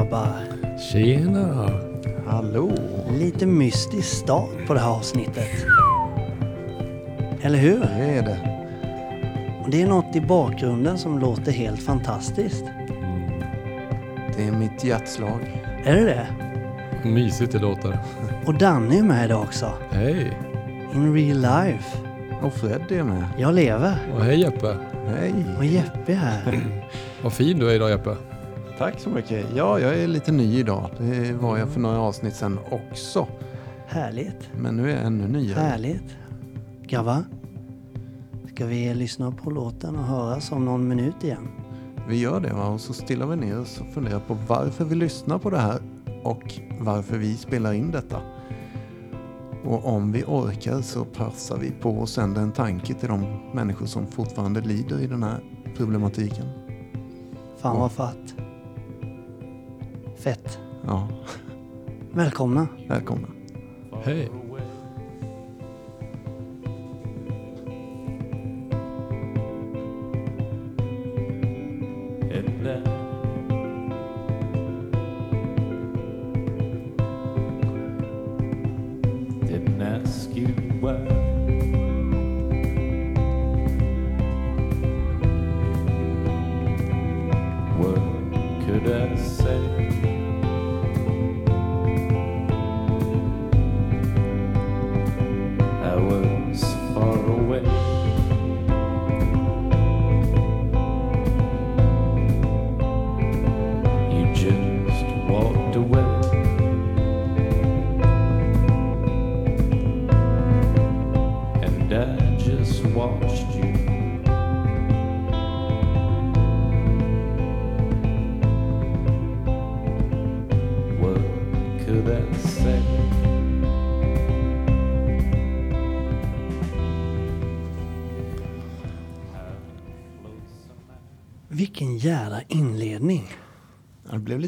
grabbar. Tjena! Hallå! Lite mystisk start på det här avsnittet. Eller hur? Det är det. Och det är något i bakgrunden som låter helt fantastiskt. Det är mitt hjärtslag. Är det det? Mysigt det låter. Och Danny är med idag också. Hej! In real life. Och Fred är med. Jag lever. Och hej Jeppe! Hej! Och Jeppe är här. Vad fin du är idag Jeppe. Tack så mycket. Ja, jag är lite ny idag. Det var jag för några avsnitt sedan också. Härligt. Men nu är jag ännu nyare. Härligt. Grabbar. Ska vi lyssna på låten och höras om någon minut igen? Vi gör det va? och så stillar vi ner oss och funderar på varför vi lyssnar på det här och varför vi spelar in detta. Och om vi orkar så passar vi på att sända en tanke till de människor som fortfarande lider i den här problematiken. Fan vad fatt. Fett. Ja, Välkomna. välkomna. Hej!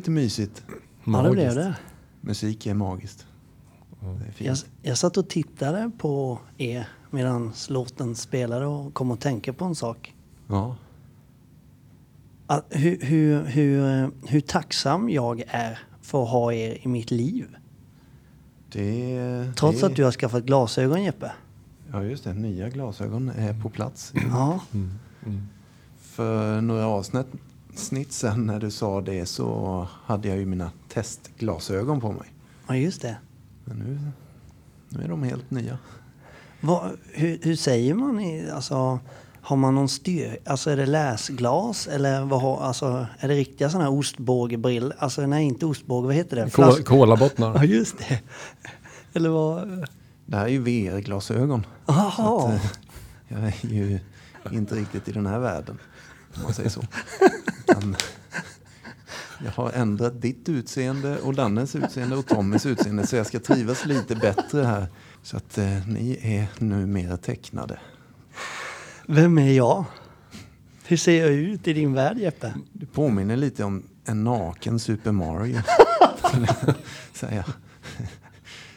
Lite mysigt. Ja, det blev det. Musik är magiskt. Det är. Jag, jag satt och tittade på er medan låten spelade och kom att tänka på en sak. Ja. Att hur, hur, hur, hur tacksam jag är för att ha er i mitt liv. Det, Trots det, att du har skaffat glasögon Jeppe. Ja, just det. Nya glasögon är på plats. Ja, För några avsnitt snitt sen när du sa det så hade jag ju mina testglasögon på mig. ja just det. Men nu, nu är de helt nya. Vad, hur, hur säger man? I, alltså, har man någon styr... Alltså är det läsglas eller vad har, alltså, är det riktiga sådana här ostbågebrillor? Alltså nej, inte ostbåge, vad heter det? Kol- Ja, Kolabottnar. just det. Eller vad? Det här är ju VR-glasögon. Jaha. Jag är ju inte riktigt i den här världen, om man säger så. Utan jag har ändrat ditt utseende och Dannes utseende och Tommys utseende så jag ska trivas lite bättre här. Så att eh, ni är numera tecknade. Vem är jag? Hur ser jag ut i din värld Jeppe? Du påminner lite om en naken Super Mario. säga.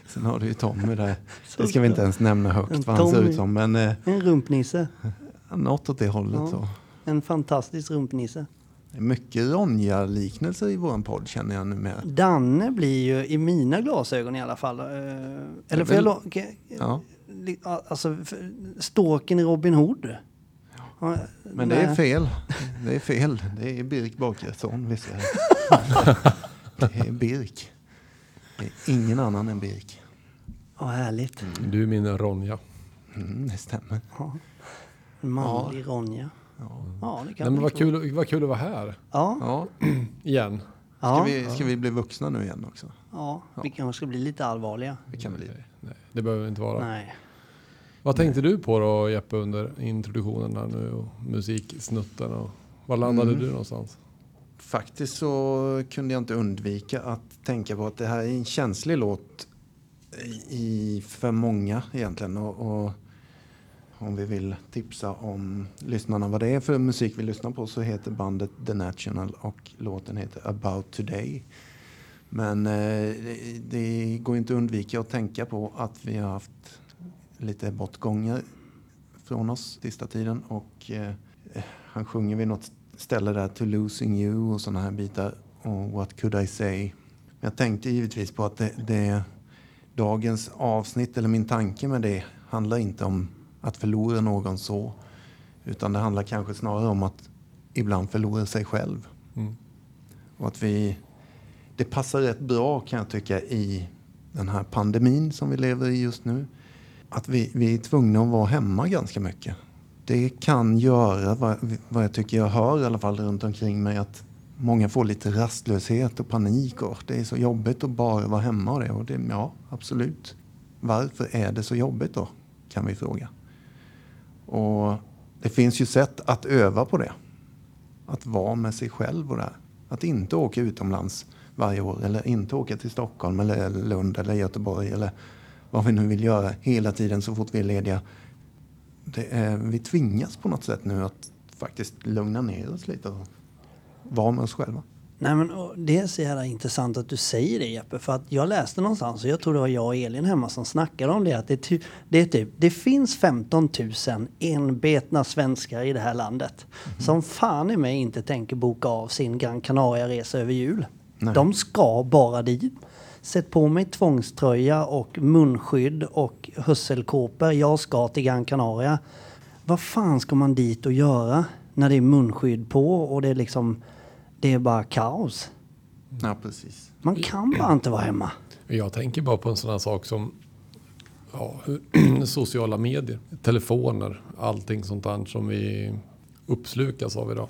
Sen har du ju Tommy där. Det ska vi inte ens nämna högt vad han ser ut som. Men eh, En rumpnisse. något åt det hållet. Ja. Så. En fantastisk rumpnisse. Mycket Ronja-liknelser i vår podd känner jag numera. Danne blir ju i mina glasögon i alla fall. eh, Eller får jag okej, Ja. Alltså, ståken i Robin Hood. Ja, Men det är fel. Det är fel. Det är Birk Bakresson vi ser. Det är Birk. Det är ingen annan än Birk. Ja, härligt. Du är min Ronja. Mm, det stämmer. Ja. Manlig Ronja. Ja, det kan Nej, men vad kul, vad kul att vara här Ja, Ja. igen. Ska, ja, vi, ska vi bli vuxna nu igen också? ja, vi kanske ska bli lite allvarliga. Det kan bli. Nej, det behöver inte vara. Nej. Vad tänkte du på då Jeppe under introduktionen där nu och musiksnutten? Och var landade Mm. du någonstans? Faktiskt så kunde jag inte undvika att tänka på att det här är en känslig låt i, i för många egentligen. Och, och om vi vill tipsa om lyssnarna vad det är för musik vi lyssnar på så heter bandet The National och låten heter About Today. Men eh, det, det går inte att undvika att tänka på att vi har haft lite bortgångar från oss sista tiden och eh, han sjunger vid något ställe där To losing you och sådana här bitar. och What could I say? Jag tänkte givetvis på att det, det, dagens avsnitt, eller min tanke med det, handlar inte om att förlora någon så. Utan det handlar kanske snarare om att ibland förlora sig själv. Mm. Och att vi, det passar rätt bra kan jag tycka i den här pandemin som vi lever i just nu. Att vi, vi är tvungna att vara hemma ganska mycket. Det kan göra, vad, vad jag tycker jag hör i alla fall runt omkring mig, att många får lite rastlöshet och panik. Och det är så jobbigt att bara vara hemma och det. Och det ja, absolut. Varför är det så jobbigt då? Kan vi fråga. Och det finns ju sätt att öva på det. Att vara med sig själv och det här. Att inte åka utomlands varje år eller inte åka till Stockholm eller Lund eller Göteborg eller vad vi nu vill göra hela tiden så fort vi är lediga. Det är, vi tvingas på något sätt nu att faktiskt lugna ner oss lite och vara med oss själva. Nej, men det är så jävla intressant att du säger det Jeppe. För att jag läste någonstans och jag tror det var jag och Elin hemma som snackade om det. Att det, ty, det, är typ, det finns 15 000 enbetna svenskar i det här landet. Som fan i mig inte tänker boka av sin Gran Canaria-resa över jul. Nej. De ska bara dit. Sätt på mig tvångströja och munskydd och hörselkåpor. Jag ska till Gran Canaria. Vad fan ska man dit och göra när det är munskydd på och det är liksom det är bara kaos. Ja, precis. Man kan bara inte vara hemma. Jag tänker bara på en sån här sak som ja, sociala medier, telefoner, allting sånt där som vi uppslukas av idag.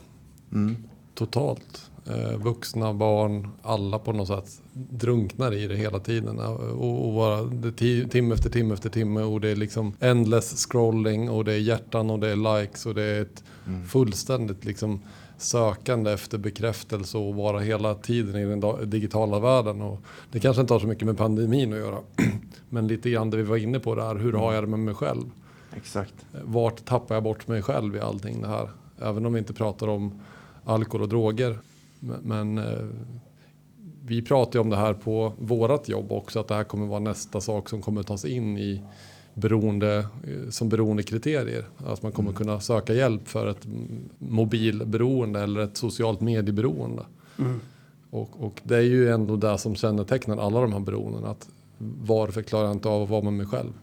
Mm. Totalt. Eh, vuxna, barn, alla på något sätt drunknar i det hela tiden. Och, och bara, det timme efter timme efter timme och det är liksom endless scrolling och det är hjärtan och det är likes och det är ett fullständigt liksom sökande efter bekräftelse och vara hela tiden i den digitala världen. Och det kanske inte har så mycket med pandemin att göra. Men lite grann det vi var inne på där, hur har jag det med mig själv? Exakt. Vart tappar jag bort mig själv i allting det här? Även om vi inte pratar om alkohol och droger. Men, men eh, vi pratar ju om det här på vårat jobb också, att det här kommer vara nästa sak som kommer tas in i beroende, eh, som beroendekriterier. Att man kommer kunna söka hjälp för ett mm, mobilberoende eller ett socialt medieberoende. Och, och det är ju ändå det som kännetecknar alla de här beroendena. Att varför klarar jag inte av att vara med mig själv?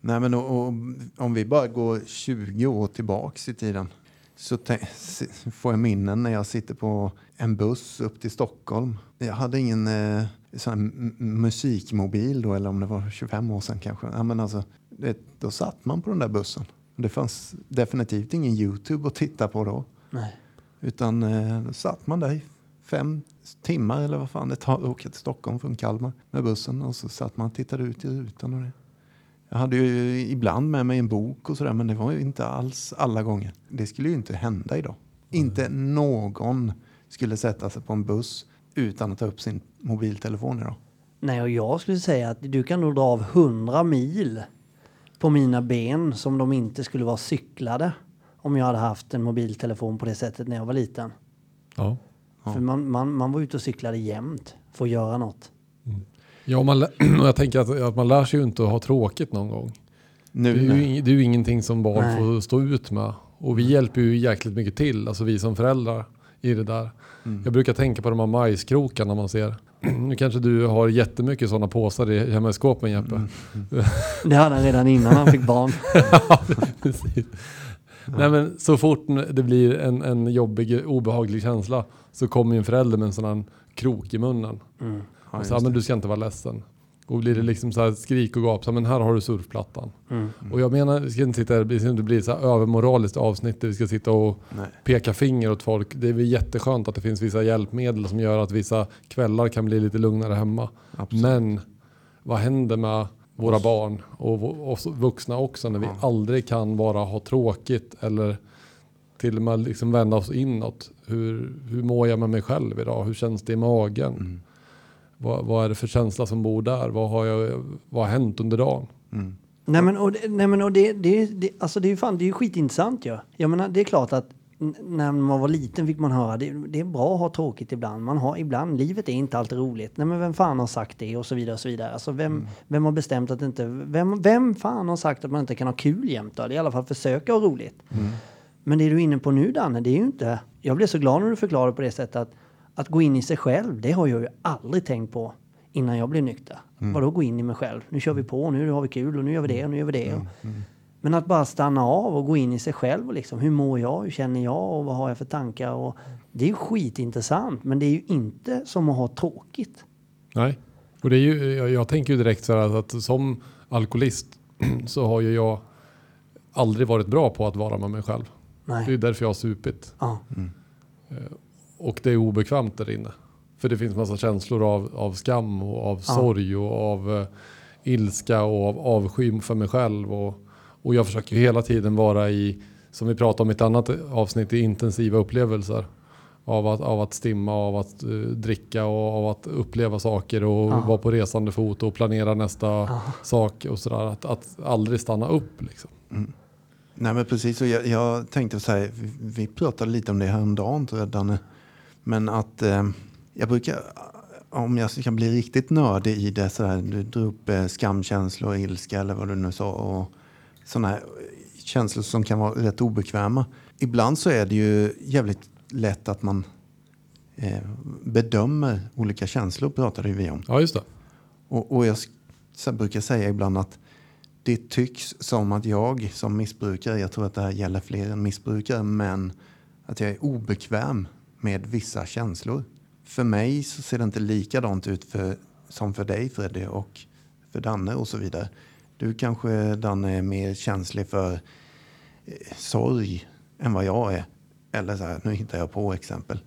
Nej, men och, och, om vi bara går 20 år tillbaks i tiden så får jag minnen när jag sitter på en buss upp till Stockholm. Jag hade ingen eh, musikmobil då, eller om det var 25 år sedan kanske. Ja, men alltså, det, då satt man på den där bussen. Det fanns definitivt ingen Youtube att titta på då. Nej. Utan eh, då satt man där i fem timmar eller vad fan det tar att åka till Stockholm från Kalmar med bussen. Och så satt man och tittade ut i rutan. Och det. Jag hade ju ibland med mig en bok och sådär men det var ju inte alls alla gånger. Det skulle ju inte hända idag. Inte någon skulle sätta sig på en buss utan att ta upp sin mobiltelefon idag. Nej, och jag skulle säga att du kan nog dra av 100 mil på mina ben som de inte skulle vara cyklade om jag hade haft en mobiltelefon på det sättet när jag var liten. Ja. För man, man, man var ute och cyklade jämt för att göra något. Ja, man, och jag tänker att, att man lär sig ju inte att ha tråkigt någon gång. Det Nu är, ju, det är ju ingenting som barn Nej. får stå ut med. Och vi hjälper ju jäkligt mycket till, alltså vi som föräldrar i det där. Jag brukar tänka på de här majskrokarna man ser. Nu kanske du har jättemycket sådana påsar i, hemma i skåpen Jeppe. Det hade han redan innan han fick barn. Precis. Nej men så fort det blir en, en jobbig, obehaglig känsla så kommer ju en förälder med en sån här krok i munnen. Mm. Ja, och så, men du ska inte vara ledsen. Och blir det liksom så här skrik och gap, så, men här har du surfplattan. Mm. Och jag menar, vi ska inte sitta här, det ska inte bli så här övermoraliskt avsnitt där vi ska sitta och Nej. peka finger åt folk. Det är väl jätteskönt att det finns vissa hjälpmedel som gör att vissa kvällar kan bli lite lugnare hemma. Absolut. Men vad händer med våra barn och oss vuxna också när vi Ja. aldrig kan bara ha tråkigt eller till och med liksom vända oss inåt. Hur, hur mår jag med mig själv idag? Hur känns det i magen? Mm. Vad, vad är det för känsla som bor där? Vad har, jag, vad har hänt under dagen? Mm. Nej men, och, det- nej, men och det, det, det, alltså det är ju fan, det är ju skitintressant ju. Ja. Jag menar, det är klart att när man var liten fick man höra det, det är bra att ha tråkigt ibland. Man har ibland, livet är inte alltid roligt. Nej men vem fan har sagt det och så vidare och så vidare. Alltså vem, vem har bestämt att inte, vem, vem fan har sagt att man inte kan ha kul jämt då? Eller i alla fall försöka ha roligt. Men det du är inne på nu Danne, det är ju inte, jag blev så glad när du förklarade på det sättet att att gå in i sig själv, det har jag ju aldrig tänkt på innan jag blev nykter. Vadå gå in i mig själv? Nu kör vi på, nu har vi kul och nu gör vi det och nu gör vi det. Men att bara stanna av och gå in i sig själv och liksom, hur mår jag, hur känner jag och vad har jag för tankar? Och det är ju skitintressant, men det är ju inte som att ha tråkigt. Nej, och det är ju, jag, jag tänker ju direkt så här att, att som alkoholist så har ju jag aldrig varit bra på att vara med mig själv. Det är Nej. därför jag har supit. Ja. Och det är obekvämt där inne. För det finns massa känslor av, av skam och av Ja. sorg och av eh, ilska och av avsky för mig själv. Och, och jag försöker ju hela tiden vara i, som vi pratade om i ett annat avsnitt, i intensiva upplevelser. Av att, av att stimma, av att eh, dricka och av att uppleva saker och Ja. vara på resande fot och planera nästa Ja. sak och sådär. Att, att aldrig stanna upp liksom. Nej men precis, och jag, jag tänkte så här, vi, vi pratade lite om det häromdagen Danne. Men att eh, jag brukar, om jag ska bli riktigt nördig i det så här, du drog upp eh, skamkänslor, ilska eller vad du nu sa och sådana här känslor som kan vara rätt obekväma. Ibland så är det ju jävligt lätt att man eh, bedömer olika känslor pratade vi om. Ja just det. Och, och jag brukar säga ibland att det tycks som att jag som missbrukare, jag tror att det här gäller fler än missbrukare, men att jag är obekväm med vissa känslor. För mig så ser det inte likadant ut för, som för dig Freddy och för Danne och så vidare. Du kanske Danne är mer känslig för eh, sorg än vad jag är. Eller så här, nu hittar jag på exempel.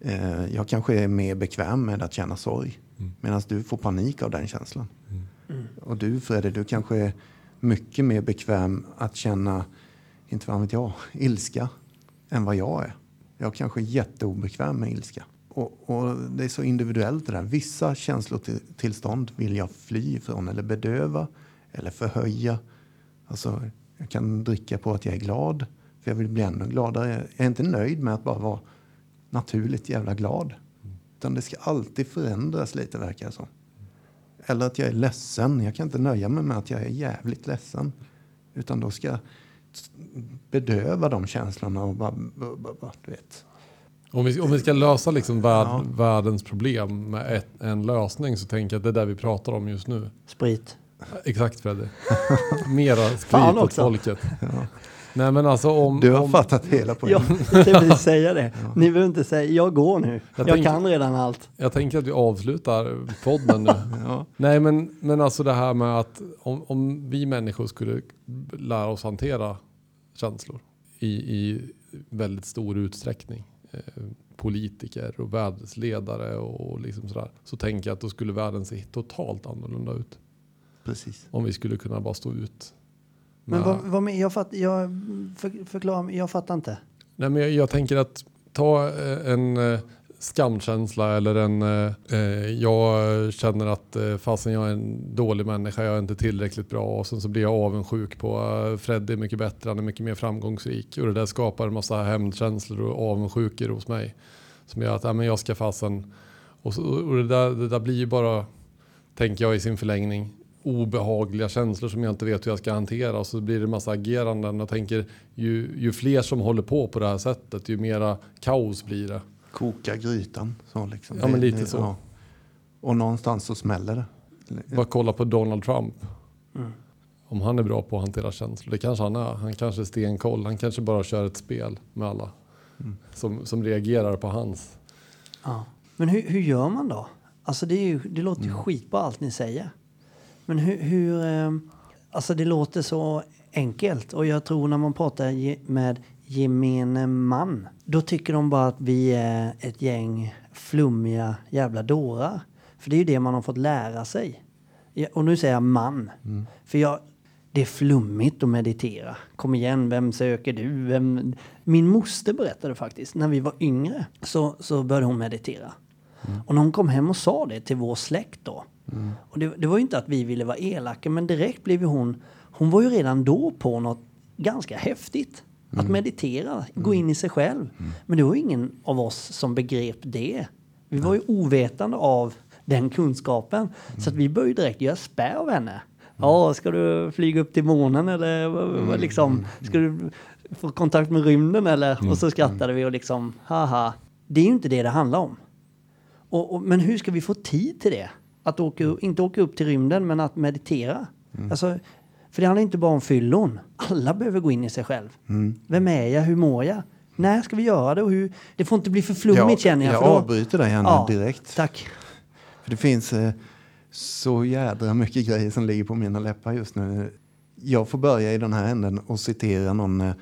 Eh, jag kanske är mer bekväm med att känna sorg. Medan du får panik av den känslan. Och du Fredrik, du kanske är mycket mer bekväm att känna, inte vad vet jag, ilska än vad jag är. Jag kanske är jätteobekväm med ilska. Och, och det är så individuellt det där. Vissa känslotillstånd vill jag fly ifrån eller bedöva eller förhöja. Alltså, jag kan dricka på att jag är glad, för jag vill bli ännu gladare. Jag är inte nöjd med att bara vara naturligt jävla glad. Utan det ska alltid förändras lite verkar det som. Eller att jag är ledsen. Jag kan inte nöja mig med att jag är jävligt ledsen. Utan då ska jag bedöva de känslorna och bara, bara, du vet. Om vi, om vi ska lösa liksom värld, Ja. världens problem med ett, en lösning så tänker jag att det är det vi pratar om just nu. Sprit. Exakt Freddy. Mera sprit åt folket. Nej men alltså om... Du har om fattat hela Ja, poängen. jag tänkte säga det. Ni behöver inte säga, jag går nu. Jag Jag, tänker- kan redan allt. jag tänker att vi avslutar podden nu. Ja. Nej men, men alltså det här med att om, om vi människor skulle lära oss hantera känslor i, i väldigt stor utsträckning. Eh, politiker och världsledare och liksom sådär. Så tänker jag att då skulle världen se totalt annorlunda ut. Precis. Om vi skulle kunna bara stå ut. Men vad, vad med, jag, fatt, jag för, förklara, jag fattar inte. Nej, men jag, jag tänker att ta eh, en eh, skamkänsla eller en eh, eh, jag känner att eh, fasen jag är en dålig människa, jag är inte tillräckligt bra och sen så blir jag avundsjuk på eh, Freddy är mycket bättre, han är mycket mer framgångsrik och det där skapar en massa hämndkänslor och avundsjukor hos mig som gör att ja, men jag ska fasen och, så, och det, där, det där blir ju bara tänker jag i sin förlängning obehagliga känslor som jag inte vet hur jag ska hantera och så blir det massa ageranden. Jag tänker ju, ju fler som håller på på det här sättet ju mera kaos blir det. Koka grytan. Så liksom. Ja, men lite det- så. ja. Och någonstans så smäller det. Bara kolla på Donald Trump. Mm. Om han är bra på att hantera känslor. Det kanske han är. Han kanske är stenkoll. Han kanske bara kör ett spel med alla. Mm. Som, som reagerar på hans. Ja. Men hur, hur gör man då? Alltså det, är ju, det låter ju skitbra allt ni säger. Men hur, hur eh, alltså det låter så enkelt och jag tror när man pratar med gemene man då tycker de bara att vi är ett gäng flummiga jävla dårar. För det är ju det man har fått lära sig. Och nu säger jag man. För jag, det är flummigt att meditera. Kom igen, vem söker du? Vem? Min moster berättade faktiskt, när vi var yngre så, så började hon meditera. Och när hon kom hem och sa det till vår släkt då. Och det, det var ju inte att vi ville vara elaka, men direkt blev hon, hon var ju redan då på något ganska häftigt. Att meditera, gå in i sig själv. Men det var ingen av oss som begrep det. Vi var ju ovetande av den kunskapen. Så att vi började direkt göra spä av henne. Ja, ska du flyga upp till månen eller liksom, ska du få kontakt med rymden eller? Och så skrattade vi och liksom, haha. Det är ju inte det det handlar om. Och, och, men hur ska vi få tid till det? Att åka, inte åka upp till rymden, men att meditera. Alltså, för det handlar inte bara om fyllon. Alla behöver gå in i sig själv. Vem är jag? Hur mår jag? När ska vi göra det? Och hur? Det får inte bli för flummigt känner jag. jag för då- avbryter dig här nu Ja, direkt. Tack. För det finns eh, så jädra mycket grejer som ligger på mina läppar just nu. Jag får börja i den här änden och citera någon eh,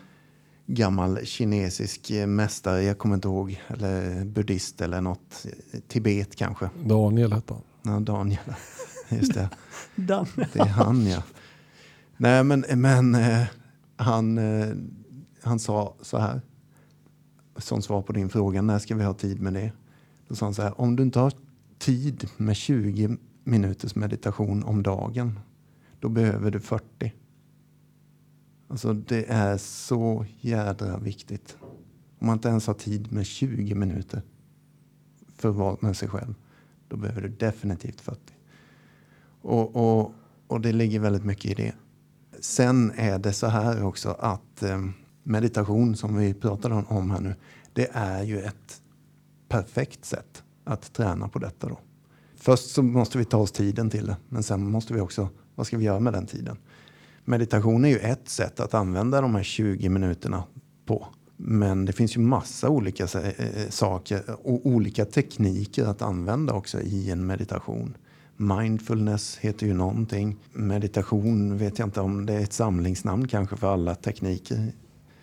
gammal kinesisk eh, mästare, jag kommer inte ihåg, eller buddhist eller något, Tibet kanske. Daniel hette han. Ja, Daniel, just det. Dan. Det är han ja. Nej men, men eh, han, eh, han sa så här. Som svar på din fråga, när ska vi ha tid med det? Då sa han så här, om du inte har tid med 20 minuters meditation om dagen, då behöver du 40. Alltså det är så jädra viktigt. Om man inte ens har tid med 20 minuter för att vara med sig själv, då behöver du definitivt 40. Och, och, och det ligger väldigt mycket i det. Sen är det så här också att eh, meditation som vi pratade om- här nu, det är ju ett perfekt sätt att träna på detta då. Först så måste vi ta oss tiden till det, men sen måste vi också, vad ska vi göra med den tiden? Meditation är ju ett sätt att använda de här 20 minuterna på. Men det finns ju massa olika eh, eh, saker och olika tekniker att använda också i en meditation. Mindfulness heter ju någonting. Meditation vet jag inte om det är ett samlingsnamn kanske för alla tekniker.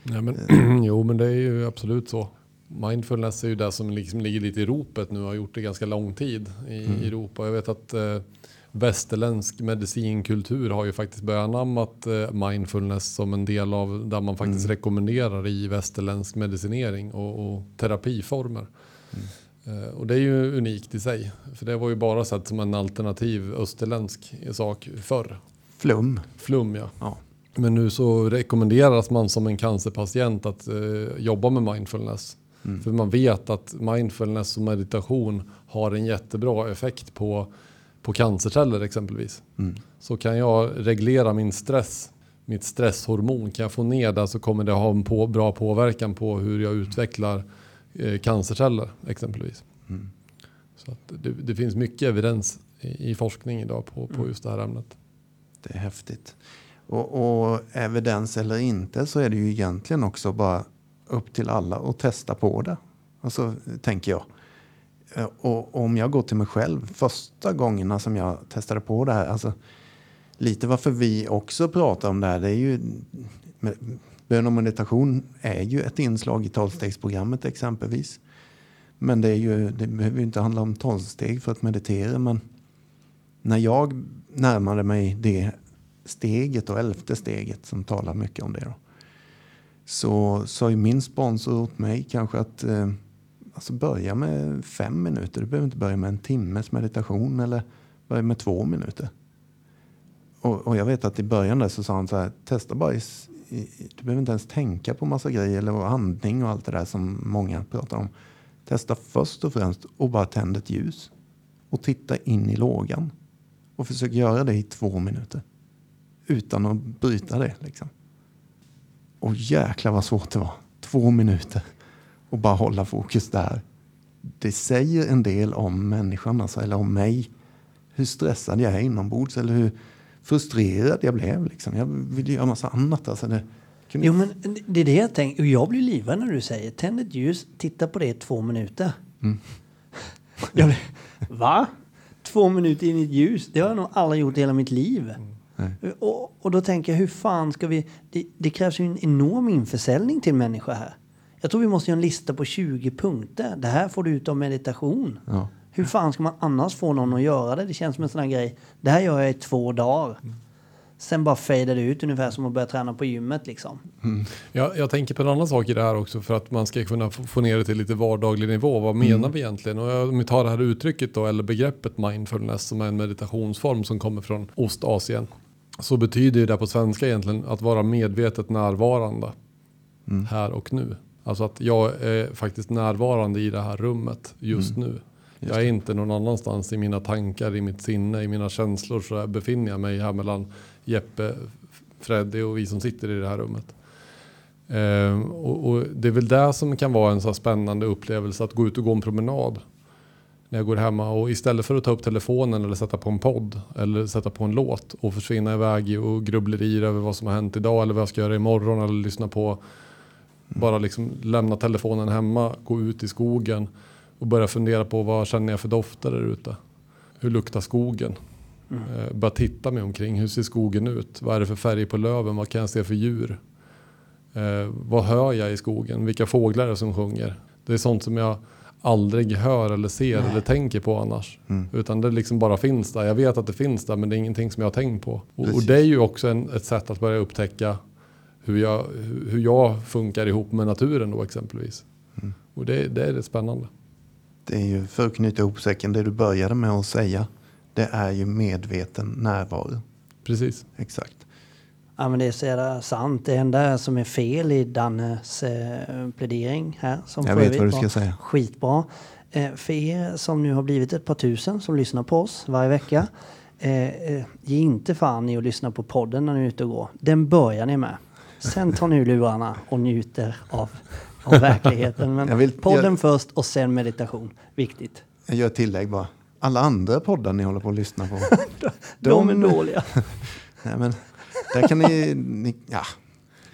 Ja, men, jo, men det är ju absolut så. Mindfulness är ju det som liksom ligger lite i ropet nu och har gjort det ganska lång tid i Europa. Jag vet att eh, västerländsk medicinkultur har ju faktiskt börjat anammat eh, mindfulness som en del av där man faktiskt rekommenderar i västerländsk medicinering och, och terapiformer. Eh, och det är ju unikt i sig. För det var ju bara sett som en alternativ österländsk sak förr. Flum. Flum ja. Ja. Men nu så rekommenderas man som en cancerpatient att eh, jobba med mindfulness. För man vet att mindfulness och meditation har en jättebra effekt på, på cancerceller exempelvis. Så kan jag reglera min stress, mitt stresshormon, kan jag få ner det så kommer det ha en på, bra påverkan på hur jag utvecklar eh, cancerceller exempelvis. Så att det, det finns mycket evidens i, i forskning idag på, på just det här ämnet. Det är häftigt. Och, och evidens eller inte så är det ju egentligen också bara upp till alla att testa på det. Alltså, tänker jag. Eh, Och om jag går till mig själv, första gångerna som jag testade på det här, alltså lite varför vi också pratar om det här, det är ju bön och meditation är ju ett inslag i tolvstegsprogrammet exempelvis. Men det, är ju, det behöver ju inte handla om tolvsteg för att meditera, men när jag närmade mig det steget och elfte steget som talar mycket om det då, så sa ju min sponsor åt mig kanske att eh, alltså börja med fem minuter. Du behöver inte börja med en timmes meditation eller börja med två minuter. Och, och jag vet att i början där så sa han så här, testa bara i, i- du behöver inte ens tänka på massa grejer eller andning och allt det där som många pratar om. Testa först och främst och bara tänd ett ljus och titta in i lågan och försök göra det i två minuter utan att bryta det. Liksom. Och jäklar vad svårt det var. Två minuter och bara hålla fokus där. Det säger en del om människan, alltså, eller om mig. Hur stressad jag är inombords eller hur frustrerad jag blev. Liksom. Jag ville göra massa annat. Alltså, det kunde Jo, men det är det jag tänker. Jag blir livrädd när du säger tänd ett ljus, titta på det i två minuter. Jag blir, va? Två minuter in i ett ljus? Det har jag nog aldrig gjort i hela mitt liv. Och, och då tänker jag, hur fan ska vi... Det, det krävs ju en enorm införsäljning till människor här. Jag tror vi måste göra en lista på 20 punkter. Det här får du ut av meditation. Ja. Hur fan ska man annars få någon att göra det? Det känns som en sån här grej. Det här gör jag i två dagar. Sen bara fejdar det ut ungefär som att börja träna på gymmet liksom. Jag, jag tänker på en annan sak i det här också för att man ska kunna få, ner det till lite vardaglig nivå. Vad menar vi egentligen? Och jag- om vi tar det här uttrycket då, eller begreppet mindfulness som är en meditationsform som kommer från Ostasien. Så betyder det på svenska egentligen att vara medvetet närvarande här och nu. Alltså att jag är faktiskt närvarande i det här rummet just nu. Jag är inte någon annanstans i mina tankar, i mitt sinne, i mina känslor så befinner jag mig här mellan Jeppe, Freddy och vi som sitter i det här rummet. Ehm, och, och det är väl det som kan vara en så här spännande upplevelse att gå ut och gå en promenad. när jag går hemma och istället för att ta upp telefonen eller sätta på en podd eller sätta på en låt och försvinna iväg i och grubblerier över vad som har hänt idag eller vad jag ska göra imorgon eller lyssna på bara liksom lämna telefonen hemma, gå ut i skogen och börja fundera på vad känner jag för dofter där ute? Hur luktar skogen? Eh, börja titta mig omkring. Hur ser skogen ut? Vad är det för färg på löven? Vad kan jag se för djur? Eh, vad hör jag i skogen? Vilka fåglar är det som sjunger? Det är sånt som jag aldrig hör eller ser eller tänker på annars. Utan det liksom bara finns där. Jag vet att det finns där men det är ingenting som jag har tänkt på. Och, och det är ju också en, ett sätt att börja upptäcka hur jag, hur jag funkar ihop med naturen då exempelvis. Och det, det är rätt spännande. Det är ju, för att knyta ihop säcken, det du började med att säga, det är ju medveten närvaro. Precis. Exakt. Ja, men det är så jävla sant. Det enda som är fel i Dannes eh, plädering här, som Jag vet vad du ska säga. Skitbra. Eh, för er som nu har blivit ett par tusen som lyssnar på oss varje vecka. Eh, eh, ge inte fan i att lyssna på podden när ni är ute och går. Den börjar ni med. Sen tar ni ur lurarna och njuter av, av verkligheten. Men Jag vill- podden jag- först och sen meditation. Viktigt. Jag gör ett tillägg bara. Alla andra poddar ni håller på att lyssna på. De, är dåliga. Nej, men där kan ni... ni ja.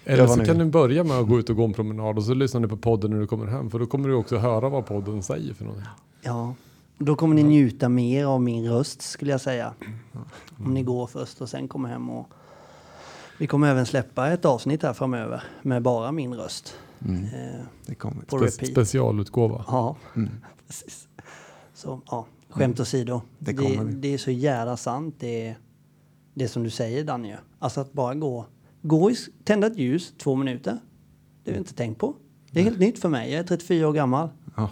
Eller så kan du börja med att gå ut och gå en promenad och så lyssnar ni på podden när du kommer hem. För då kommer du också höra vad podden säger för någonting. Ja, då kommer ni njuta mer av min röst skulle jag säga. Om ni går först och sen kommer hem och vi kommer även släppa ett avsnitt här framöver med bara min röst. Mm, Eh, det kommer. på Spe- repeat. specialutgåva. Ja, Mm. precis. Så ja, skämt åsido. Det Det, det, det är så jävla sant det, det som du säger Danny. Alltså att bara gå, gå i, tända ett ljus två minuter. Det har jag inte tänkt på. Det är helt nytt för mig. Jag är 34 år gammal. Ja.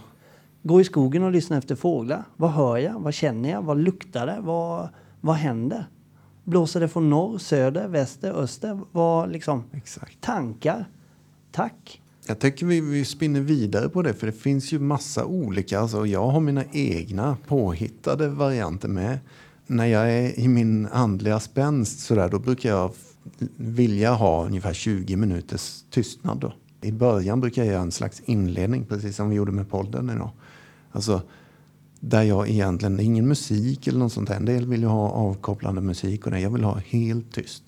Gå i skogen och lyssna efter fåglar. Vad hör jag? Vad känner jag? Vad luktar det? Vad, vad händer? Blåser det från norr, söder, väster, öster? Vad liksom? Exakt. Tankar? Tack. Jag tycker vi, vi spinner vidare på det för det finns ju massa olika. Alltså jag har mina egna påhittade varianter med. När jag är i min andliga spänst så där, då brukar jag vilja ha ungefär 20 minuters tystnad. Då. I början brukar jag göra en slags inledning, precis som vi gjorde med podden idag. Alltså, där jag egentligen, ingen musik eller något sånt där. En del vill ju ha avkopplande musik och det. Jag vill ha helt tyst.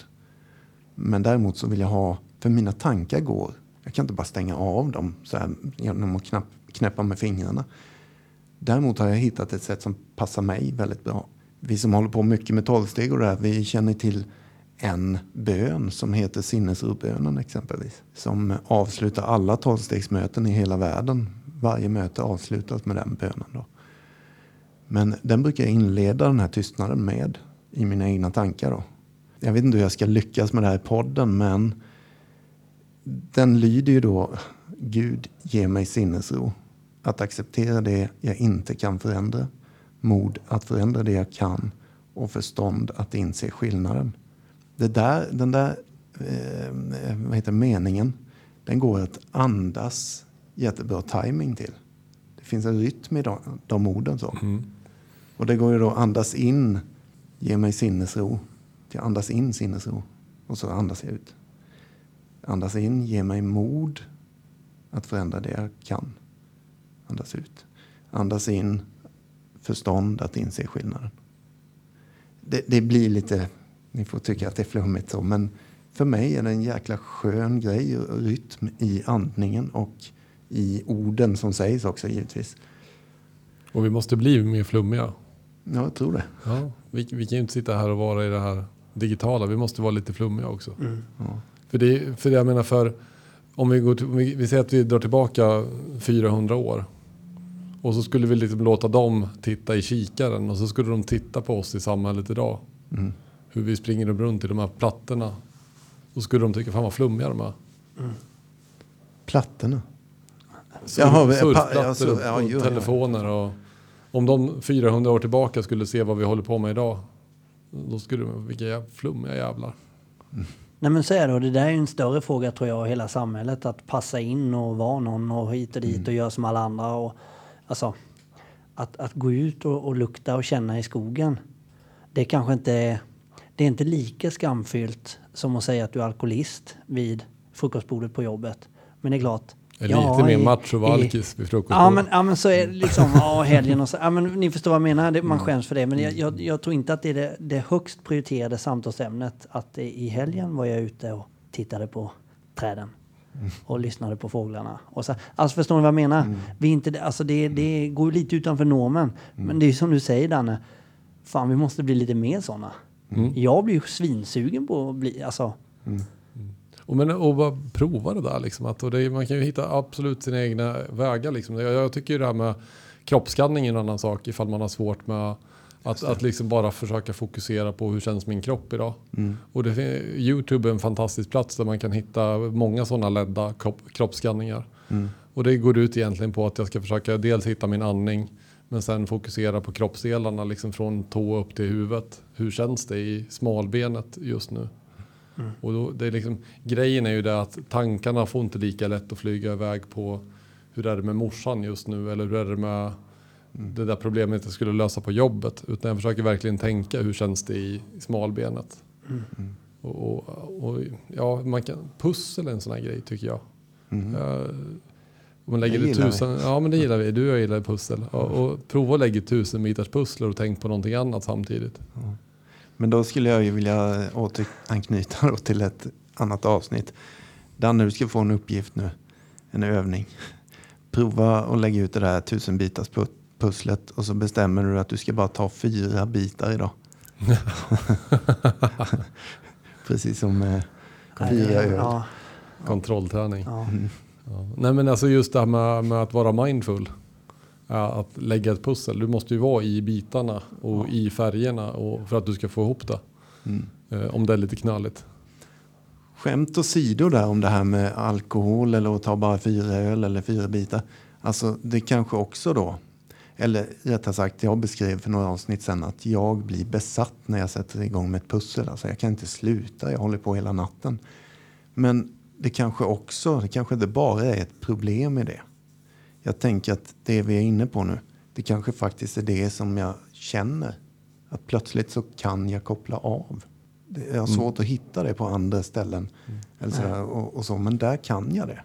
Men däremot så vill jag ha, för mina tankar går. Jag kan inte bara stänga av dem så här, genom att knapp, knäppa med fingrarna. Däremot har jag hittat ett sätt som passar mig väldigt bra. Vi som håller på mycket med tolvsteg och det här, vi känner till en bön som heter sinnesrobönen exempelvis. Som avslutar alla tolvstegsmöten i hela världen. Varje möte avslutas med den bönen. Då. Men den brukar jag inleda den här tystnaden med i mina egna tankar. Då. Jag vet inte hur jag ska lyckas med det här i podden men den lyder ju då Gud ge mig sinnesro. Att acceptera det jag inte kan förändra. Mod att förändra det jag kan. Och förstånd att inse skillnaden. Det där, den där eh, vad heter meningen, den går att andas jättebra timing till. Det finns en rytm i de, de orden. Så. Och det går ju då att andas in, ge mig sinnesro. Till andas in sinnesro. Och så andas jag ut. Andas in, ge mig mod att förändra det jag kan. Andas ut. Andas in, förstånd att inse skillnaden. Det, det blir lite, ni får tycka att det är flummigt så, men för mig är det en jäkla skön grej och rytm i andningen och i orden som sägs också givetvis. Och vi måste bli mer flummiga. Ja, jag tror det. Ja, vi, vi kan ju inte sitta här och vara i det här digitala. Vi måste vara lite flummiga också. Ja. För det, för det jag menar för om vi, går till, om vi, vi säger att vi drar tillbaka 400 år. Och så skulle vi liksom låta dem titta i kikaren och så skulle de titta på oss i samhället idag. Mm. Hur vi springer runt i de här plattorna. Då skulle de tycka, fan vad flummiga de är. Plattorna. Surf, Jaha, surfplattor ja, sur- ja, och jo, ja. telefoner. Och, om de 400 år tillbaka skulle se vad vi håller på med idag. Då skulle de, vilka flummiga jävlar. Nej men så är det och det där är en större fråga tror jag hela samhället att passa in och vara någon och hit och dit och göra som alla andra och alltså att, att gå ut och, och lukta och känna i skogen. Det är kanske inte det är inte lika skamfyllt som att säga att du är alkoholist vid frukostbordet på jobbet. Men det är klart, är Ja, lite mer i- macho och i- alkis vid frukost. Ja men, ja men så är det liksom, ja helgen och så. Ja men ni förstår vad jag menar, det, Mm. man skäms för det. Men jag, jag, jag tror inte att det är det, det högst prioriterade samtalsämnet. Att i helgen var jag ute och tittade på träden. Mm. Och lyssnade på fåglarna. Och så, alltså förstår ni vad jag menar? Mm. Vi inte, alltså det, det går lite utanför normen. Men det är som du säger Danne. Fan vi måste bli lite mer sådana. Mm. Jag blir ju svinsugen på att bli, alltså. Och, men, och bara prova det där liksom. Att, och det, man kan ju hitta absolut sina egna vägar liksom. Jag, jag tycker ju det här med kroppsskanning är en annan sak ifall man har svårt med att, att liksom bara försöka fokusera på hur känns min kropp idag. Och det, Youtube är en fantastisk plats där man kan hitta många sådana ledda kropp, kroppsskanningar. Och det går ut egentligen på att jag ska försöka dels hitta min andning men sen fokusera på kroppsdelarna liksom från tå upp till huvudet. Hur känns det i smalbenet just nu? Och då, det är liksom, grejen är ju det att tankarna får inte lika lätt att flyga iväg på hur är det med morsan just nu eller hur är det med det där problemet jag skulle lösa på jobbet. Utan jag försöker verkligen tänka hur känns det i, i smalbenet. Och, och, och, ja, man kan, pussel är en sån här grej tycker jag. Eh, om man lägger Det gillar vi. tusen, ja men det gillar vi, du och jag gillar pussel. Och, och prova att lägga tusen bitars pussel och tänk på någonting annat samtidigt. Men då skulle jag ju vilja återanknyta då till ett annat avsnitt. Danne, du ska få en uppgift nu. En övning. Prova att lägga ut det där tusen bitars pusslet och så bestämmer du att du ska bara ta fyra bitar idag. Precis som eh, fyra öl. Ja, Kontrollträning. ja. Ja. Nej men alltså just det här med, med att vara mindful. Ja, att lägga ett pussel. Du måste ju vara i bitarna och i färgerna och för att du ska få ihop det. Eh, om det är lite knalligt. Skämt åsido där om det här med alkohol eller att ta bara fyra öl eller fyra bitar. Alltså det kanske också då, eller rättare sagt jag beskrev för några avsnitt sedan att jag blir besatt när jag sätter igång med ett pussel. Alltså jag kan inte sluta, jag håller på hela natten. Men det kanske också, det kanske inte bara är ett problem i det. Jag tänker att det vi är inne på nu, det kanske faktiskt är det som jag känner. Att plötsligt så kan jag koppla av. Det- Jag har svårt att hitta det på andra ställen. Eller sådär, och, och så, men där kan jag det.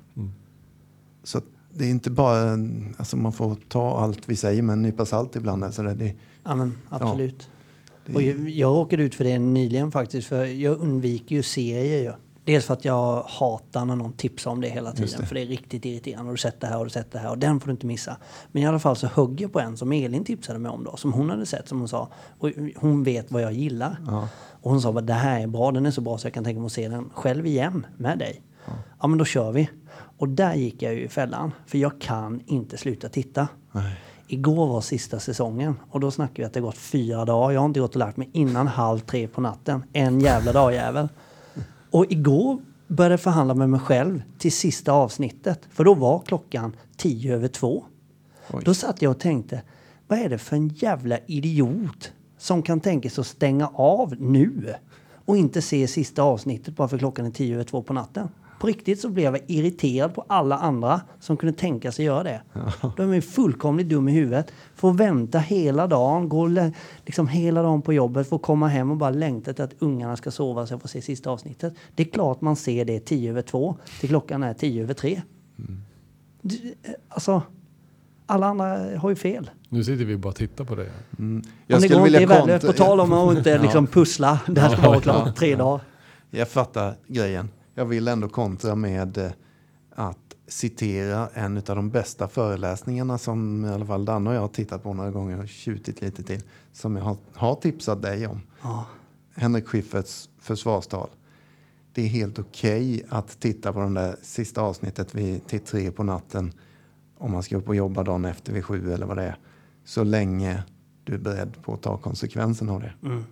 Så att det är inte bara, alltså man får ta allt vi säger med en nypa salt ibland. Alltså det, det, ja men absolut. det, Och jag, jag råkade ut för det nyligen faktiskt, för jag undviker ju serier ju. Dels för att jag hatar när någon tipsar om det hela tiden, för det är riktigt irriterande. Har du sett det här, har du sett det här och den får du inte missa. Men i alla fall så högg jag på en som Elin tipsade mig om då, som hon hade sett, som hon sa. Och hon vet vad jag gillar. Och hon sa att det här är bra, den är så bra så jag kan tänka mig att se den själv igen med dig. Ja, men då kör vi. Och där gick jag ju i fällan, för jag kan inte sluta titta. Igår var sista säsongen och då snackar vi att det gått fyra dagar. Jag har inte gått och lagt mig innan halv tre på natten. En jävla dag jävel. Och igår började jag förhandla med mig själv till sista avsnittet. För då var klockan tio över två. Oj. Då satt jag och tänkte, vad är det för en jävla idiot som kan tänka sig att stänga av nu och inte se sista avsnittet bara för klockan är tio över två på natten? På riktigt så blev jag irriterad på alla andra som kunde tänka sig göra det. De är fullkomligt dum i huvudet. Får vänta hela dagen, gå liksom hela dagen på jobbet, får komma hem och bara längta till att ungarna ska sova så jag får se sista avsnittet. Det är klart man ser det tio över två till klockan är tio över tre. Det- Alltså, alla andra har ju fel. Nu sitter vi bara och tittar på det. Om det går inte är värdelöst. På tal om att inte liksom pussla. Det här ska vara klart tre dagar. Jag fattar grejen. Jag vill ändå kontra med eh, att citera en av de bästa föreläsningarna som i alla fall Danne och jag har tittat på några gånger och tjutit lite till. Som jag har, har tipsat dig om. Ja. Henrik Schyfferts försvarstal. Det är helt okej att titta på det där sista avsnittet vid, till tre på natten om man ska upp och jobba dagen efter vid sju eller vad det är. Så länge du är beredd på att ta konsekvensen av det. Mm.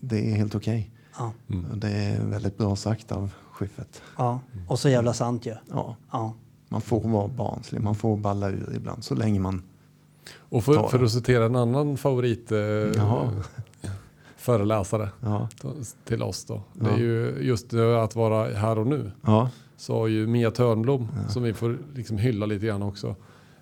Det är helt okej. Ja. Och Det är väldigt bra sagt av Schyffert. ja. Och så jävla sant ju. Ja, Ja. man får vara barnslig, man får balla ur ibland så länge man... Och för, för att citera en annan favorit eh, föreläsare Ja, till oss då. Det är ju just det att vara här och nu. ja, Så har ju Mia Törnblom, som vi får liksom hylla lite grann också,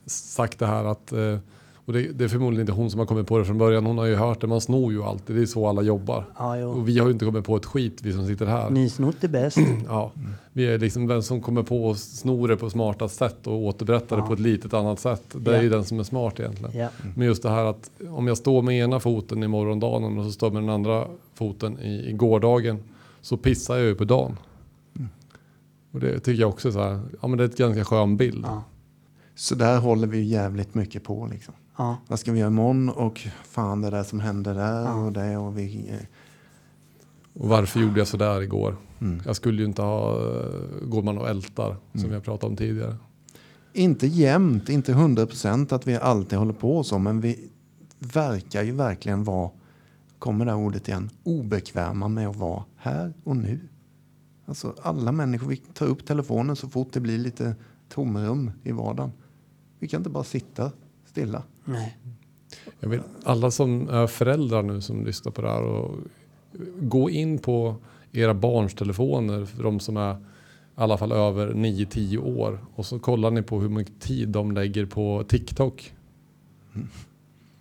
sagt det här att, eh, Och det, det är förmodligen inte hon som har kommit på det från början. Hon har ju hört det. Man snor ju alltid. Det är så alla jobbar. Ja, jo. Och vi har ju inte kommit på ett skit, vi som sitter här. Nysnott är bäst. Ja, vi är liksom den som kommer på att sno det på smartast sätt och återberätta det Ja. på ett litet annat sätt. Det är Ja. ju den som är smart egentligen. Ja. Men just det här att om jag står med ena foten i morgondagen och så står med den andra foten i, i gårdagen så pissar jag ju på dagen. Och det tycker jag också är så här, ja men det är ett ganska skön bild. Ja. Så där håller vi ju jävligt mycket på liksom. Ja. Vad ska vi göra imorgon och fan det där som hände där Ja. och det och vi... eh, Och varför gjorde jag sådär igår? Mm. Jag skulle ju inte ha, eh, går man och ältar som Mm. vi har pratat om tidigare. Inte jämt, inte hundra procent att vi alltid håller på så, men vi verkar ju verkligen vara, kommer det här ordet igen, obekväma med att vara här och nu. Alltså alla människor, vi tar upp telefonen så fort det blir lite tomrum i vardagen. Vi kan inte bara sitta stilla. Nej. Jag vill, alla som är föräldrar nu som lyssnar på det här och gå in på era barns telefoner för de som är i alla fall över 9-10 år och så kollar ni på hur mycket tid de lägger på TikTok.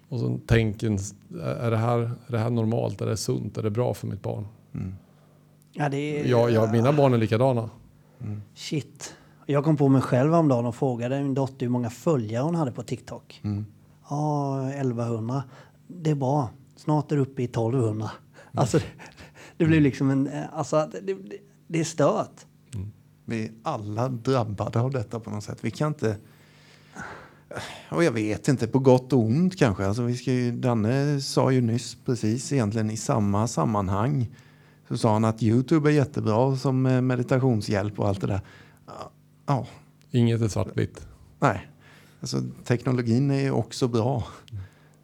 Och så tänker är det, här, är det här normalt? Är det sunt? Är det bra för mitt barn? Mm. Ja, det är... Ja, ja, mina barn är likadana. Shit. Jag kom på mig själv om dagen och frågade min dotter hur många följare hon hade på TikTok. Mm. Ja, 1100. Det är bra. Snart är det uppe i 1200. Alltså, det, det blir liksom en... eh, Alltså, det, det, det är stört. Vi är alla drabbade av detta på något sätt. Vi kan inte... Och jag vet inte, på gott och ont kanske. Alltså vi ska ju, Danne sa ju nyss precis egentligen i samma sammanhang så sa han att Youtube är jättebra som eh, meditationshjälp och allt det där. Ja, Ja, Inget är svartvitt. nej. Alltså teknologin är ju också bra.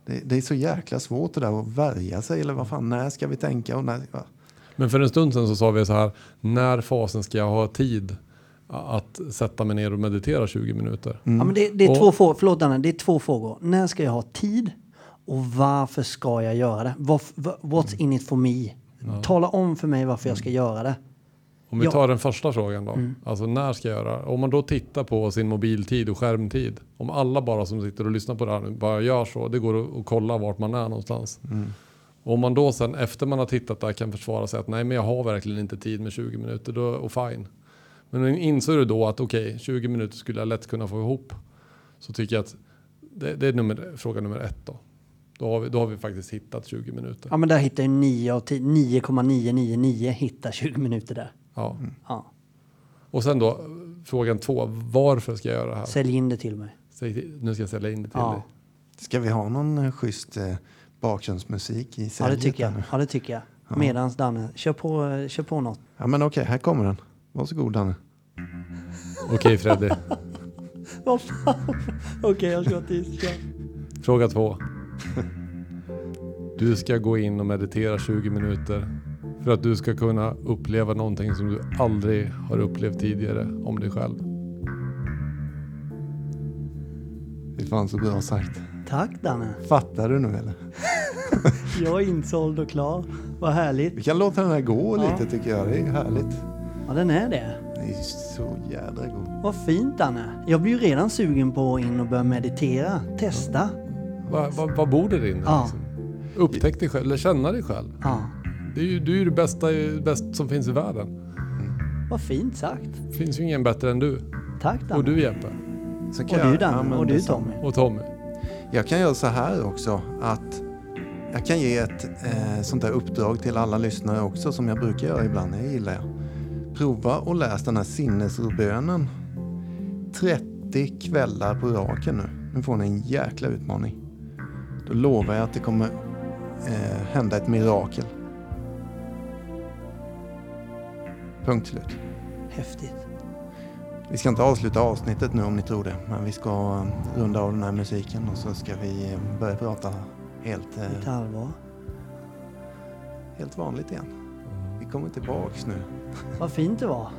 Det, det är så jäkla svårt det där att värja sig eller vad fan, när ska vi tänka och när... Ja. Men för en stund sedan så sa vi så här, när fasen ska jag ha tid att sätta mig ner och meditera 20 minuter? Ja, men det, det är Och- två frågor. Förlåt Anna, det är två frågor. När ska jag ha tid? Och varför ska jag göra det? Vad- vad- What's in it for me? Tala om för mig varför jag ska göra det. Om vi Ja. tar den första frågan då. Alltså när ska jag göra? Om man då tittar på sin mobiltid och skärmtid. Om alla bara som sitter och lyssnar på det här nu bara gör så. Det går att, kolla vart man är någonstans. Och om man då sen efter man har tittat där kan försvara sig att nej men jag har verkligen inte tid med 20 minuter. Då, och fine. Men inser du då att okej 20 minuter skulle jag lätt kunna få ihop. Så tycker jag att det, det är nummer, fråga nummer ett då. Då har, vi, då har vi faktiskt hittat 20 minuter. Ja, men där hittar jag 9 av 10, 9,999 hittar 20 minuter där. Ja. Ja. Och sen då frågan två. Varför ska jag göra det här? Sälj in det till mig. Säg nu ska jag sälja in det till Ja. dig. Ska vi ha någon eh, schysst eh, bakgrundsmusik i Ja, det säljet tycker jag. Ja, det tycker jag. Medans Danne, kör på, eh, kör på något. Ja men okej, här kommer den. Varsågod Danne. Okej Freddy. Vad fan? Okej, jag ska. Kör. Fråga två. Du ska gå in och meditera 20 minuter för att du ska kunna uppleva någonting som du aldrig har upplevt tidigare om dig själv. Det är fan så bra sagt. Tack Danne. Fattar du nu eller? Jag är insåld och klar. Vad härligt. Vi kan låta den här gå Ja. lite tycker jag. Det är härligt. Ja, den är det. Det är så jädra god. Vad fint Danne. Jag blir ju redan sugen på att in och börja meditera. Testa. Vad va, vad bor där inne? Ja. Liksom? Upptäck dig själv, eller känna dig själv. Ja, Det är ju, du är ju det bästa bäst som finns i världen. vad fint sagt. Det finns ju ingen bättre än du. Tack Danne. Och du Jeppe. Så och kan du jag- Danne. och du. Tommy. Och Tommy. Jag kan göra så här också att jag kan ge ett eh, sånt där uppdrag till alla lyssnare också som jag brukar göra ibland. Det gillar jag. Prova och läs den här sinnesrobönen 30 kvällar på raken nu. Nu får ni en jäkla utmaning. Då lovar jag att det kommer eh, hända ett mirakel. Punkt slut. Häftigt. Vi ska inte avsluta avsnittet nu om ni tror det, men vi ska eh, runda av den här musiken och så ska vi eh, börja prata helt, eh, Lite allvar. helt vanligt igen. Vi kommer tillbaks nu. Vad fint det var.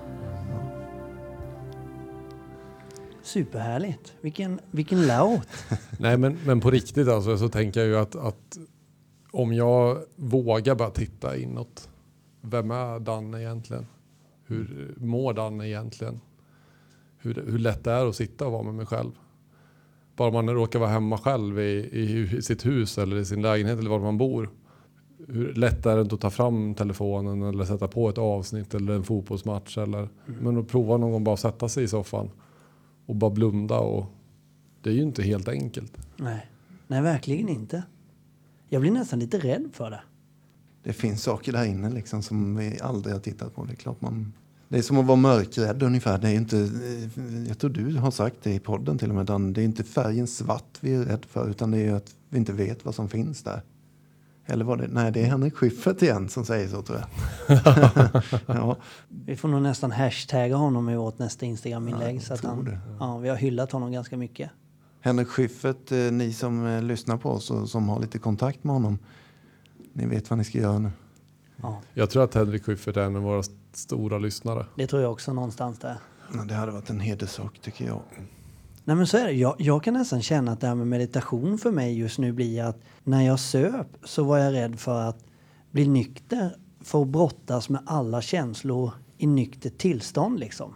Superhärligt. Vilken, vilken låt. Nej men, men på riktigt alltså så tänker jag ju att, att om jag vågar bara titta inåt. Vem är Danne egentligen? Hur mår Danne egentligen? Hur, hur lätt det är att sitta och vara med mig själv. bara man råkar vara hemma själv i, i, i sitt hus eller i sin lägenhet eller var man bor. Hur lätt är det inte att ta fram telefonen eller sätta på ett avsnitt eller en fotbollsmatch eller men att prova någon gång bara sätta sig i soffan och bara blunda och det är ju inte helt enkelt. Nej. Nej, verkligen inte. Jag blir nästan lite rädd för det. Det finns saker där inne liksom som vi aldrig har tittat på. Det är klart man... Det är som att vara mörkrädd ungefär. Det är inte, jag tror du har sagt det i podden till och med. Dan. Det är inte färgen svart vi är rädd för utan det är att vi inte vet vad som finns där. Eller var det? Nej, det är Henrik Schyffert igen som säger så tror jag. ja, Vi får nog nästan hashtagga honom i vårt nästa Instagram-inlägg. Ja, så att tror han, det. ja, vi har hyllat honom ganska mycket. Henrik Schyffert, eh, ni som eh, lyssnar på oss och som har lite kontakt med honom. Ni vet vad ni ska göra nu. Ja, Jag tror att Henrik Schyffert är en av våra stora lyssnare. det tror jag också någonstans där. Ja, det hade varit en hederssak tycker jag. Nej men så är det. Jag, jag kan nästan känna att det här med meditation för mig just nu blir att när jag söp så var jag rädd för att bli nykter för att brottas med alla känslor i nyktert tillstånd liksom.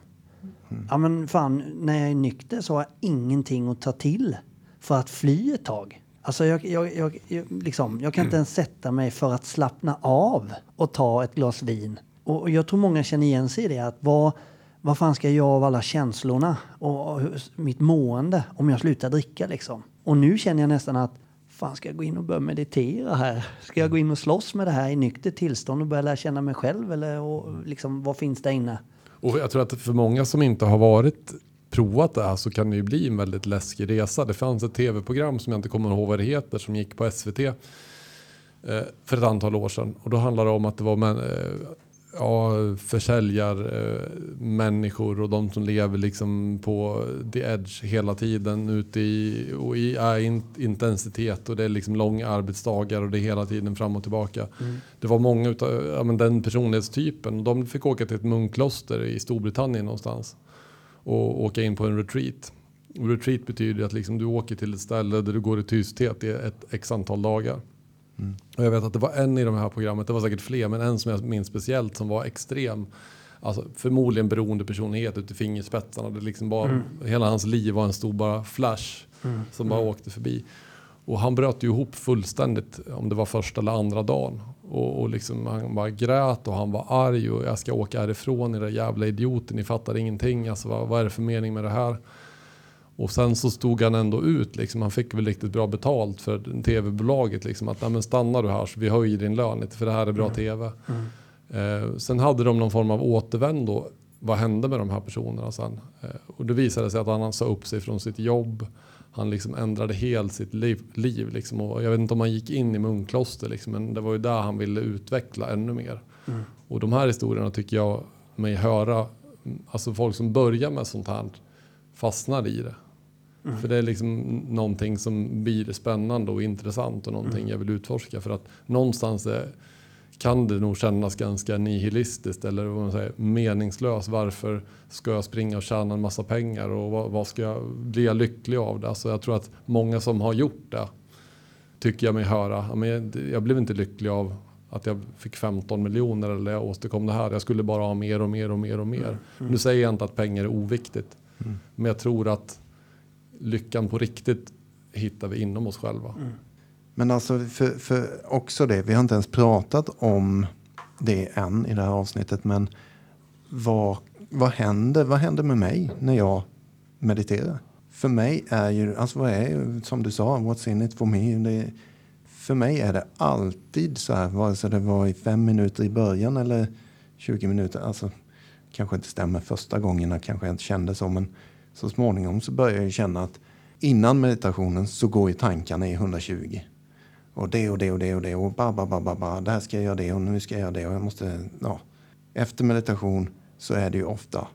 Ja men fan, när jag är nykter så har jag ingenting att ta till för att fly ett tag. Alltså jag, jag, jag, jag, liksom, jag kan inte ens sätta mig för att slappna av och ta ett glas vin. Och jag tror många känner igen sig i det. Att vad, vad fan ska jag göra av alla känslorna och, mitt mående om jag slutar dricka liksom? Och nu känner jag nästan att fan ska jag gå in och börja meditera här? Ska jag gå in och slåss med det här i nyktert tillstånd och börja lära känna mig själv? Eller och, liksom, vad finns där inne? Och jag tror att för många som inte har varit provat det här så kan det ju bli en väldigt läskig resa. Det fanns ett tv-program som jag inte kommer ihåg vad det heter som gick på SVT eh, för ett antal år sedan. Och då handlade det om att det var män, eh, ja, försäljar eh, människor och de som lever liksom på the edge hela tiden ute i, och i in, intensitet och det är liksom långa arbetsdagar och det är hela tiden fram och tillbaka. Det var många utav ja, men den personlighetstypen. De fick åka till ett munkkloster i Storbritannien någonstans och åka in på en retreat. Och retreat betyder att liksom du åker till ett ställe där du går i tysthet i ett x antal dagar. Och jag vet att det var en i de här programmet, det var säkert fler, men en som jag minns speciellt som var extrem. Alltså förmodligen beroende personlighet ut i fingerspetsarna. Det liksom bara, Hela hans liv var en stor bara flash som bara åkte förbi. Och han bröt ju ihop fullständigt om det var första eller andra dagen. Och, och liksom, han bara grät och han var arg och jag ska åka härifrån era jävla idioter, ni fattar ingenting. Alltså, vad, vad är det för mening med det här? Och sen så stod han ändå ut, liksom. han fick väl riktigt bra betalt för tv-bolaget. Liksom, att "Nej, men stannar du här så vi höjer din lön lite för det här är bra tv. Eh, sen hade de någon form av återvändo. Vad hände med de här personerna sen? Eh, och det visade sig att han sa upp sig från sitt jobb. Han liksom ändrade helt sitt liv. liv liksom. och jag vet inte om han gick in i munkloster, liksom, men det var ju där han ville utveckla ännu mer. Och de här historierna tycker jag mig höra, mm, alltså folk som börjar med sånt här fastnar i det. För det är liksom någonting som blir spännande och intressant och någonting jag vill utforska. För att någonstans är, kan det nog kännas ganska nihilistiskt eller vad man säger, meningslöst. Varför ska jag springa och tjäna en massa pengar och vad, vad ska jag, blir jag lycklig av det? Alltså jag tror att många som har gjort det tycker jag mig höra. Men jag, jag blev inte lycklig av att jag fick 15 miljoner eller jag åstadkom det här. Jag skulle bara ha mer och mer och mer och mer. Nu säger jag inte att pengar är oviktigt. Men jag tror att lyckan på riktigt hittar vi inom oss själva. Men alltså för, för också det, vi har inte ens pratat om det än i det här avsnittet, men vad, vad, händer, vad händer med mig när jag mediterar? För mig är ju, alltså vad är som du sa, what's in it for me? Det, för mig är det alltid så här, vare sig det var i fem minuter i början eller 20 minuter, alltså kanske inte stämmer första gångerna, kanske jag inte kände så, men så småningom så börjar jag känna att innan meditationen så går ju tankarna i 120. Och det och det och det och det och ba, ba, ba, ba, ba. Där ska jag göra det och nu ska jag göra det och jag måste, ja. Efter meditation så är det ju ofta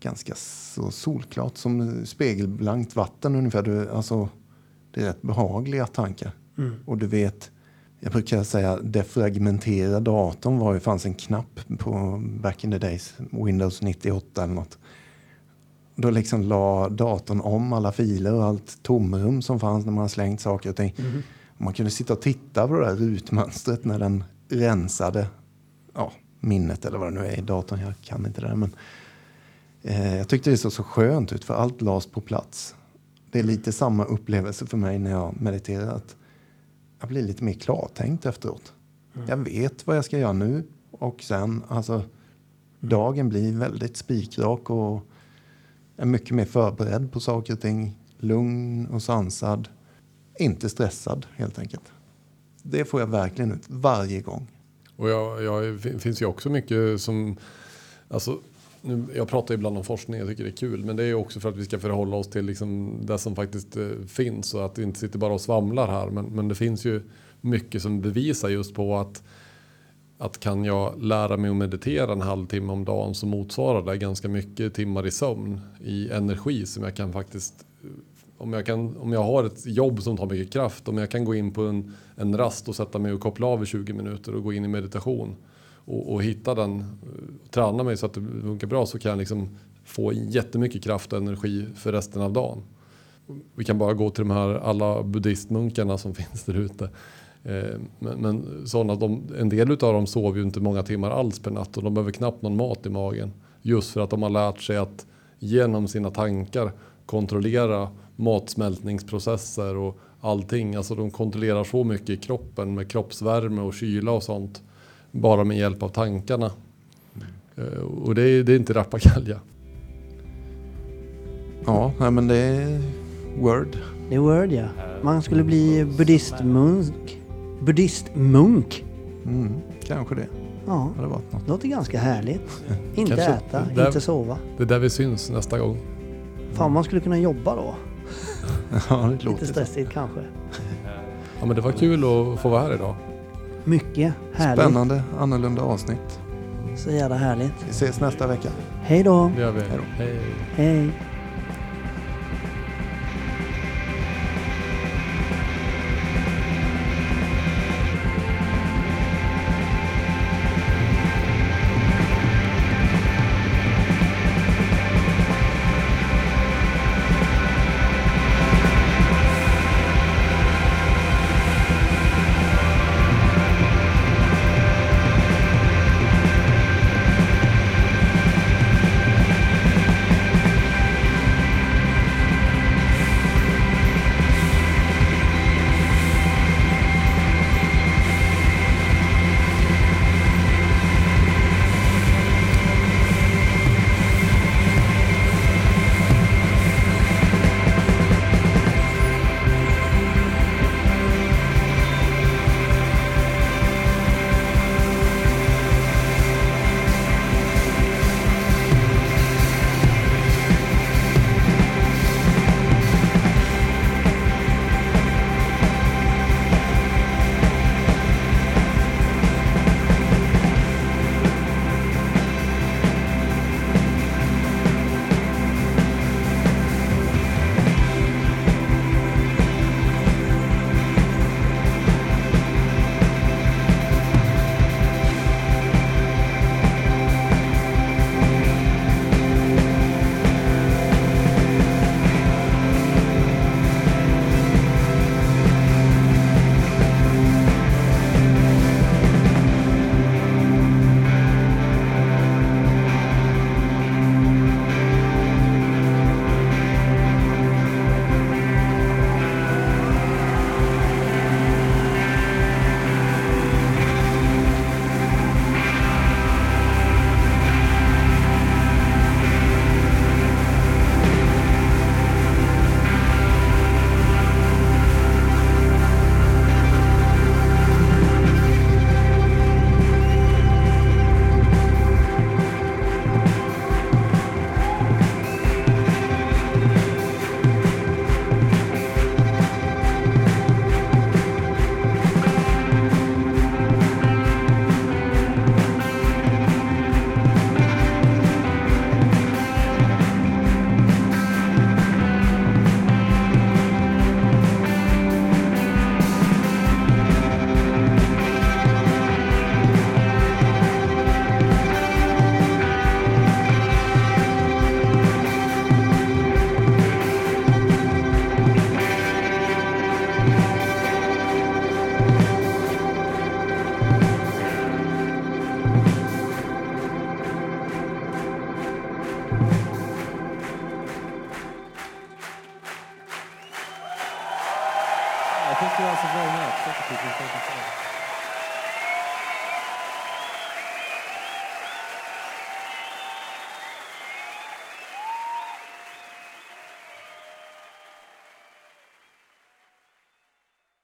ganska så solklart som spegelblankt vatten ungefär. Du, alltså, det är rätt behagliga tankar. Och du vet, jag brukar säga defragmentera datorn var ju fanns en knapp på back in the days, Windows 98 eller något. Då liksom la datorn om alla filer och allt tomrum som fanns när man slängt saker och ting. Och man kunde sitta och titta på det där rutmönstret när den rensade ja, minnet eller vad det nu är i datorn. Jag kan inte det där, men eh, jag tyckte det såg så skönt ut för allt lades på plats. det är lite samma upplevelse för mig när jag mediterar. Att jag blir lite mer klartänkt efteråt. Jag vet vad jag ska göra nu och sen, alltså dagen blir väldigt spikrak och är mycket mer förberedd på saker och ting. Lugn och sansad. Inte stressad helt enkelt. Det får jag verkligen ut varje gång. Och jag, jag, det finns ju också mycket som, alltså, nu, jag pratar ibland om forskning, jag tycker det är kul, men det är också för att vi ska förhålla oss till liksom det som faktiskt eh, finns och att vi inte sitter bara och svamlar här. Men, men det finns ju mycket som bevisar just på att, att kan jag lära mig att meditera en halvtimme om dagen så motsvarar det ganska mycket timmar i sömn i energi som jag kan faktiskt om jag, kan, om jag har ett jobb som tar mycket kraft, om jag kan gå in på en, en rast och sätta mig och koppla av i 20 minuter och gå in i meditation och, och hitta den, och träna mig så att det funkar bra så kan jag liksom få jättemycket kraft och energi för resten av dagen. Vi kan bara gå till de här alla buddhistmunkarna som finns där ute. Eh, men, men sådana, de, en del av dem sover ju inte många timmar alls per natt och de behöver knappt någon mat i magen. Just för att de har lärt sig att genom sina tankar kontrollera matsmältningsprocesser och allting. Alltså de kontrollerar så mycket i kroppen med kroppsvärme och kyla och sånt. Bara med hjälp av tankarna. Eh, Och det är, det är inte rappakalja. Ja, nej, men det är word. Det är word ja. Man skulle bli buddhistmunk. Buddhistmunk. Mm, kanske det Ja, hade varit något. låter ganska härligt. Inte Kanske äta, där- inte sova. Det är där vi syns nästa gång. Fan, man skulle kunna jobba då. Ja, det Lite låter så. stressigt kanske. Ja, men det var kul att få vara här idag. Mycket härligt. Spännande, annorlunda avsnitt. Så jävla härligt. Vi ses nästa vecka. Hej då. Det gör vi. Hej då. Hej. Hej.